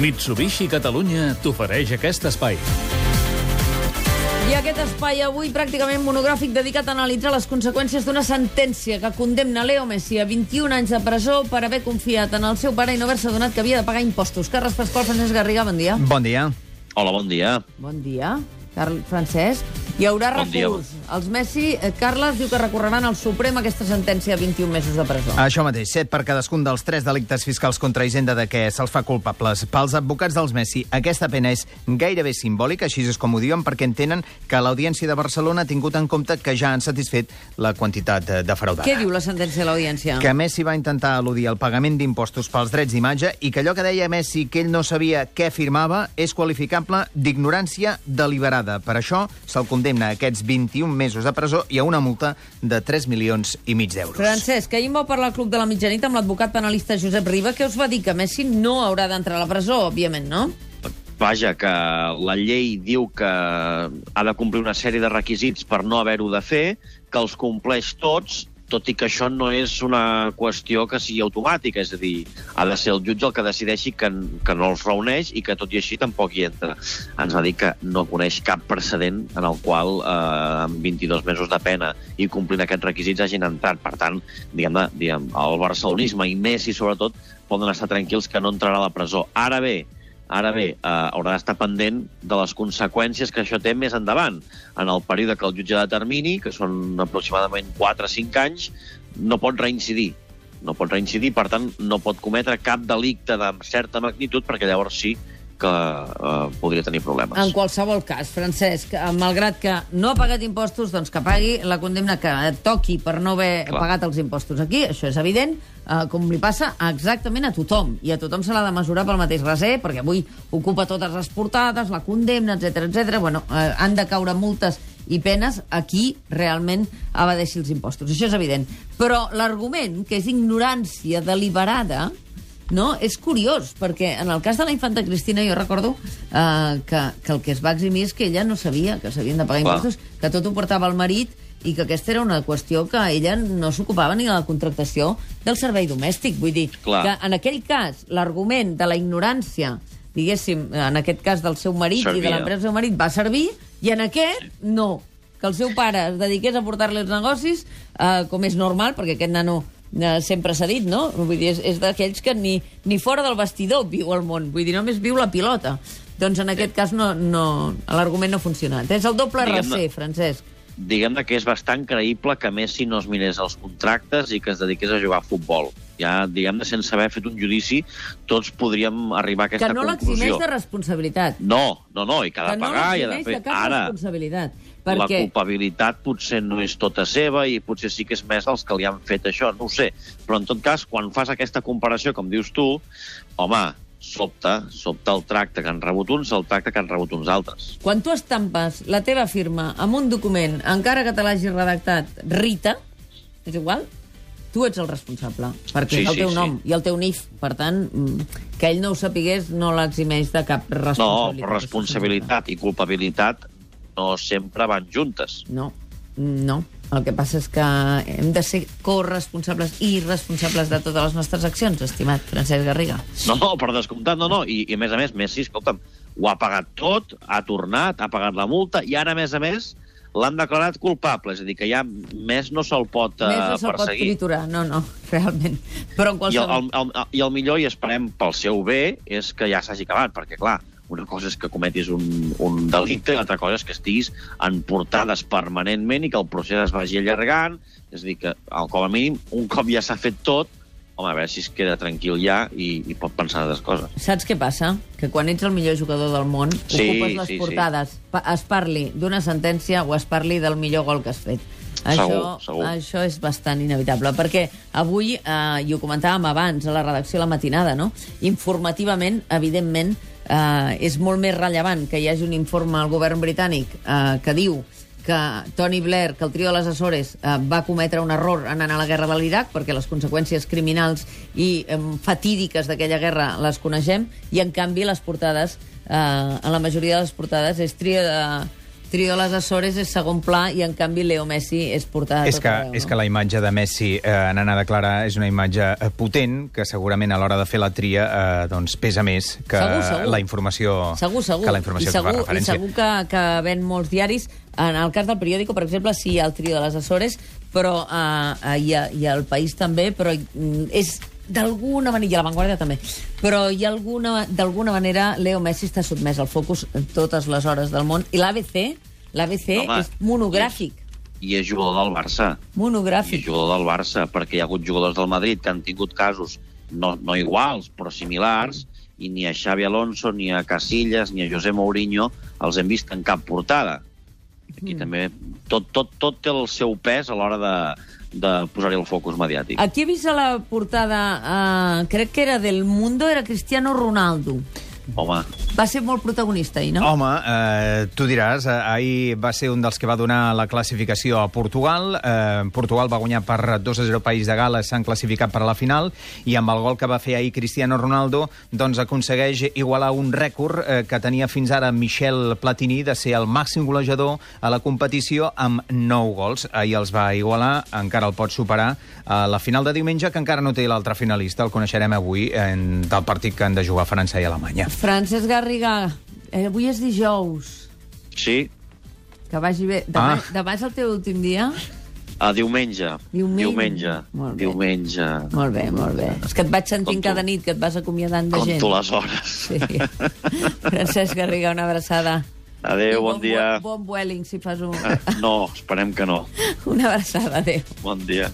Mitsubishi Catalunya t'ofereix aquest espai. I aquest espai avui pràcticament monogràfic dedicat a analitzar les conseqüències d'una sentència que condemna Leo Messi a 21 anys de presó per haver confiat en el seu pare i no haver-se donat que havia de pagar impostos. Carles Pasqual, Francesc Garriga, bon dia. Bon dia. Hola, bon dia. Bon dia. Carl Francesc. Hi haurà Bon dia. Els Messi, eh, Carles, diu que recorreran al Suprem aquesta sentència de 21 mesos de presó. Això mateix, set per cadascun dels tres delictes fiscals contra Hisenda de què se'ls fa culpables. Pels advocats dels Messi, aquesta pena és gairebé simbòlica, així és com ho diuen, perquè entenen que l'Audiència de Barcelona ha tingut en compte que ja han satisfet la quantitat eh, defraudada. Què diu la sentència de l'audiència? que Messi va intentar al·ludir el pagament d'impostos pels drets d'imatge i que allò que deia Messi que ell no sabia què firmava és qualificable d'ignorància deliberada. Per això se'l condemna a aquests 21 mesos de presó i a una multa de 3 milions i mig d'euros. Francesc, ahir em vau parlar al Club de la Mitjanit amb l'advocat penalista Josep Riba, que us va dir que Messi no haurà d'entrar a la presó, òbviament, no? Vaja, que la llei diu que ha de complir una sèrie de requisits per no haver-ho de fer, que els compleix tots, tot i que això no és una qüestió que sigui automàtica, és a dir, ha de ser el jutge el que decideixi que, que no els reuneix i que tot i així tampoc hi entra. Ens va dir que no coneix cap precedent en el qual eh, amb 22 mesos de pena i complint aquests requisits hagin entrat. Per tant, diguem, diguem el barcelonisme i Messi, sobretot, poden estar tranquils que no entrarà a la presó. Ara bé, Ara bé, eh, haurà d'estar pendent de les conseqüències que això té més endavant. En el període que el jutge determini, que són aproximadament 4 o 5 anys, no pot reincidir. No pot reincidir, per tant, no pot cometre cap delicte de certa magnitud, perquè llavors sí que eh, podria tenir problemes. En qualsevol cas, Francesc, eh, malgrat que no ha pagat impostos, doncs que pagui la condemna que toqui per no haver Clar. pagat els impostos aquí. Això és evident, eh, com li passa exactament a tothom. I a tothom se l'ha de mesurar pel mateix raser, perquè avui ocupa totes les portades, la condemna, etc etc. Bueno, eh, han de caure multes i penes a qui realment evadeixi els impostos. Això és evident. Però l'argument, que és ignorància deliberada, no? És curiós, perquè en el cas de la infanta Cristina jo recordo eh, que, que el que es va eximir és que ella no sabia que s'havien de pagar Clar. impostos, que tot ho portava el marit i que aquesta era una qüestió que ella no s'ocupava ni de la contractació del servei domèstic. Vull dir, Clar. que en aquell cas l'argument de la ignorància, diguéssim, en aquest cas del seu marit i de Servia. l'empresa del seu marit, va servir, i en aquest, no. Que el seu pare es dediqués a portar-li els negocis, eh, com és normal, perquè aquest nano sempre s'ha dit, no? Vull dir, és, és d'aquells que ni, ni fora del vestidor viu al món, vull dir, només viu la pilota. Doncs en aquest cas no, no, l'argument no ha funcionat. És el doble recer, Francesc. diguem que és bastant creïble que Messi no es mirés els contractes i que es dediqués a jugar a futbol. Ja, diguem-ne, sense haver fet un judici, tots podríem arribar a aquesta Que no l'eximeix conclusió. de responsabilitat. No, no, no, i que ha Que de no pagar ha de l'eximeix fer... de cap Ara, responsabilitat. La culpabilitat potser no és tota seva i potser sí que és més dels que li han fet això, no ho sé. Però en tot cas, quan fas aquesta comparació, com dius tu, home, sobta, sobta el tracte que han rebut uns, el tracte que han rebut uns altres. quan tu estampes la teva firma amb un document, encara que te l'hagi redactat Rita, és igual, tu ets el responsable, perquè Sí, és el sí, teu sí. nom i el teu NIF. Per tant, mm, que ell no ho sapigués no l'eximeix de cap No, responsabilitat. però responsabilitat i culpabilitat no sempre van juntes. No, no. El que passa és que hem de ser corresponsables i responsables de totes les nostres accions, estimat Francesc Garriga. No, no, per descomptat, no, no. I, I a més a més, Messi, escolta'm, ho ha pagat tot, ha tornat, ha pagat la multa, i ara, a més a més, l'han declarat culpable. És a dir, que ja més no se'l pot uh, Més no se'l pot perseguir. triturar, no, no, realment. Però en I el, qualsevol... el, el, I el millor, i esperem pel seu bé, és que ja s'hagi acabat, perquè, clar, una cosa és que cometis un, un delicte i l'altra cosa és que estiguis en portades permanentment i que el procés es vagi allargant. És a dir, que al- com a mínim, un cop ja s'ha fet tot, home, a veure si es queda tranquil ja i, i pot pensar en altres coses. Saps què passa? Que quan ets el millor jugador del món, Sí, ocupes les sí, sí. portades, pa- es parli d'una sentència o es parli del millor gol que has fet. Segur, això, segur. això és bastant inevitable, perquè avui, eh, i ho comentàvem abans a la redacció a la matinada, no? informativament, evidentment, eh, és molt més rellevant que hi hagi un informe al govern britànic eh, que diu que Tony Blair, que el trio de les Açores eh, va cometre un error en anar a la guerra de l'Iraq, perquè les conseqüències criminals i eh, fatídiques d'aquella guerra les coneixem, i en canvi les portades, eh, en la majoria de les portades, és trio de, trio de les Açores és segon pla i, en canvi, Leo Messi és portada És que, arreu, és no? que la imatge de Messi eh, en anar de Clara és una imatge eh, potent que segurament a l'hora de fer la tria eh, doncs pesa més que Segur, segur. la informació Segur, segur. que la informació I que fa segur, I referència. segur que, que ven molts diaris. En el cas del periòdico, per exemple, sí hi ha el trio de les Açores, però eh, eh, i, a, i al País també, però mm, és d'alguna manera, i a la Vanguardia també, però hi ha alguna, d'alguna manera Leo Messi està sotmès al focus totes les hores del món. I l'ABC, l'ABC és monogràfic. I és jugador del Barça. I és Monogràfic. jugador del Barça, perquè hi ha hagut jugadors del Madrid que han tingut casos no, no iguals, però similars, i ni a Xavi Alonso, ni a Casillas, ni a José Mourinho els hem vist en cap portada. Aquí mm. també tot, tot, tot té el seu pes a l'hora de, de posar-hi el focus mediàtic. Aquí he vist a la portada, eh, crec que era del Mundo, era Cristiano Ronaldo. Home, Va ser molt protagonista ahir, no? Home, eh, tu diràs, eh, ahir va ser un dels que va donar la classificació a Portugal. Eh, Portugal va guanyar per 2 a 0 País de Gales, s'han classificat per a la final, i amb el gol que va fer ahir Cristiano Ronaldo, doncs aconsegueix igualar un rècord eh, que tenia fins ara Michel Platini de ser el màxim golejador a la competició amb 9 gols. Ahir els va igualar, encara el pot superar a la final de diumenge, que encara no té l'altre finalista, el coneixerem avui en, del partit que han de jugar França i Alemanya. Francesc Garriga, eh, avui és dijous. sí, Que vagi bé. Demà, Ah. demà és el teu últim dia? a diumenge. Diumenge. Diumenge. Molt bé. Diumenge. Molt bé, molt bé. És que et vaig sentint Conto. cada nit que et vas acomiadant de gent. Conto les hores. Sí. Francesc Garriga, una abraçada. Adéu, I bon dia. Bon, bon Vueling, si fas un... No, esperem que no. una abraçada, adéu. Bon dia.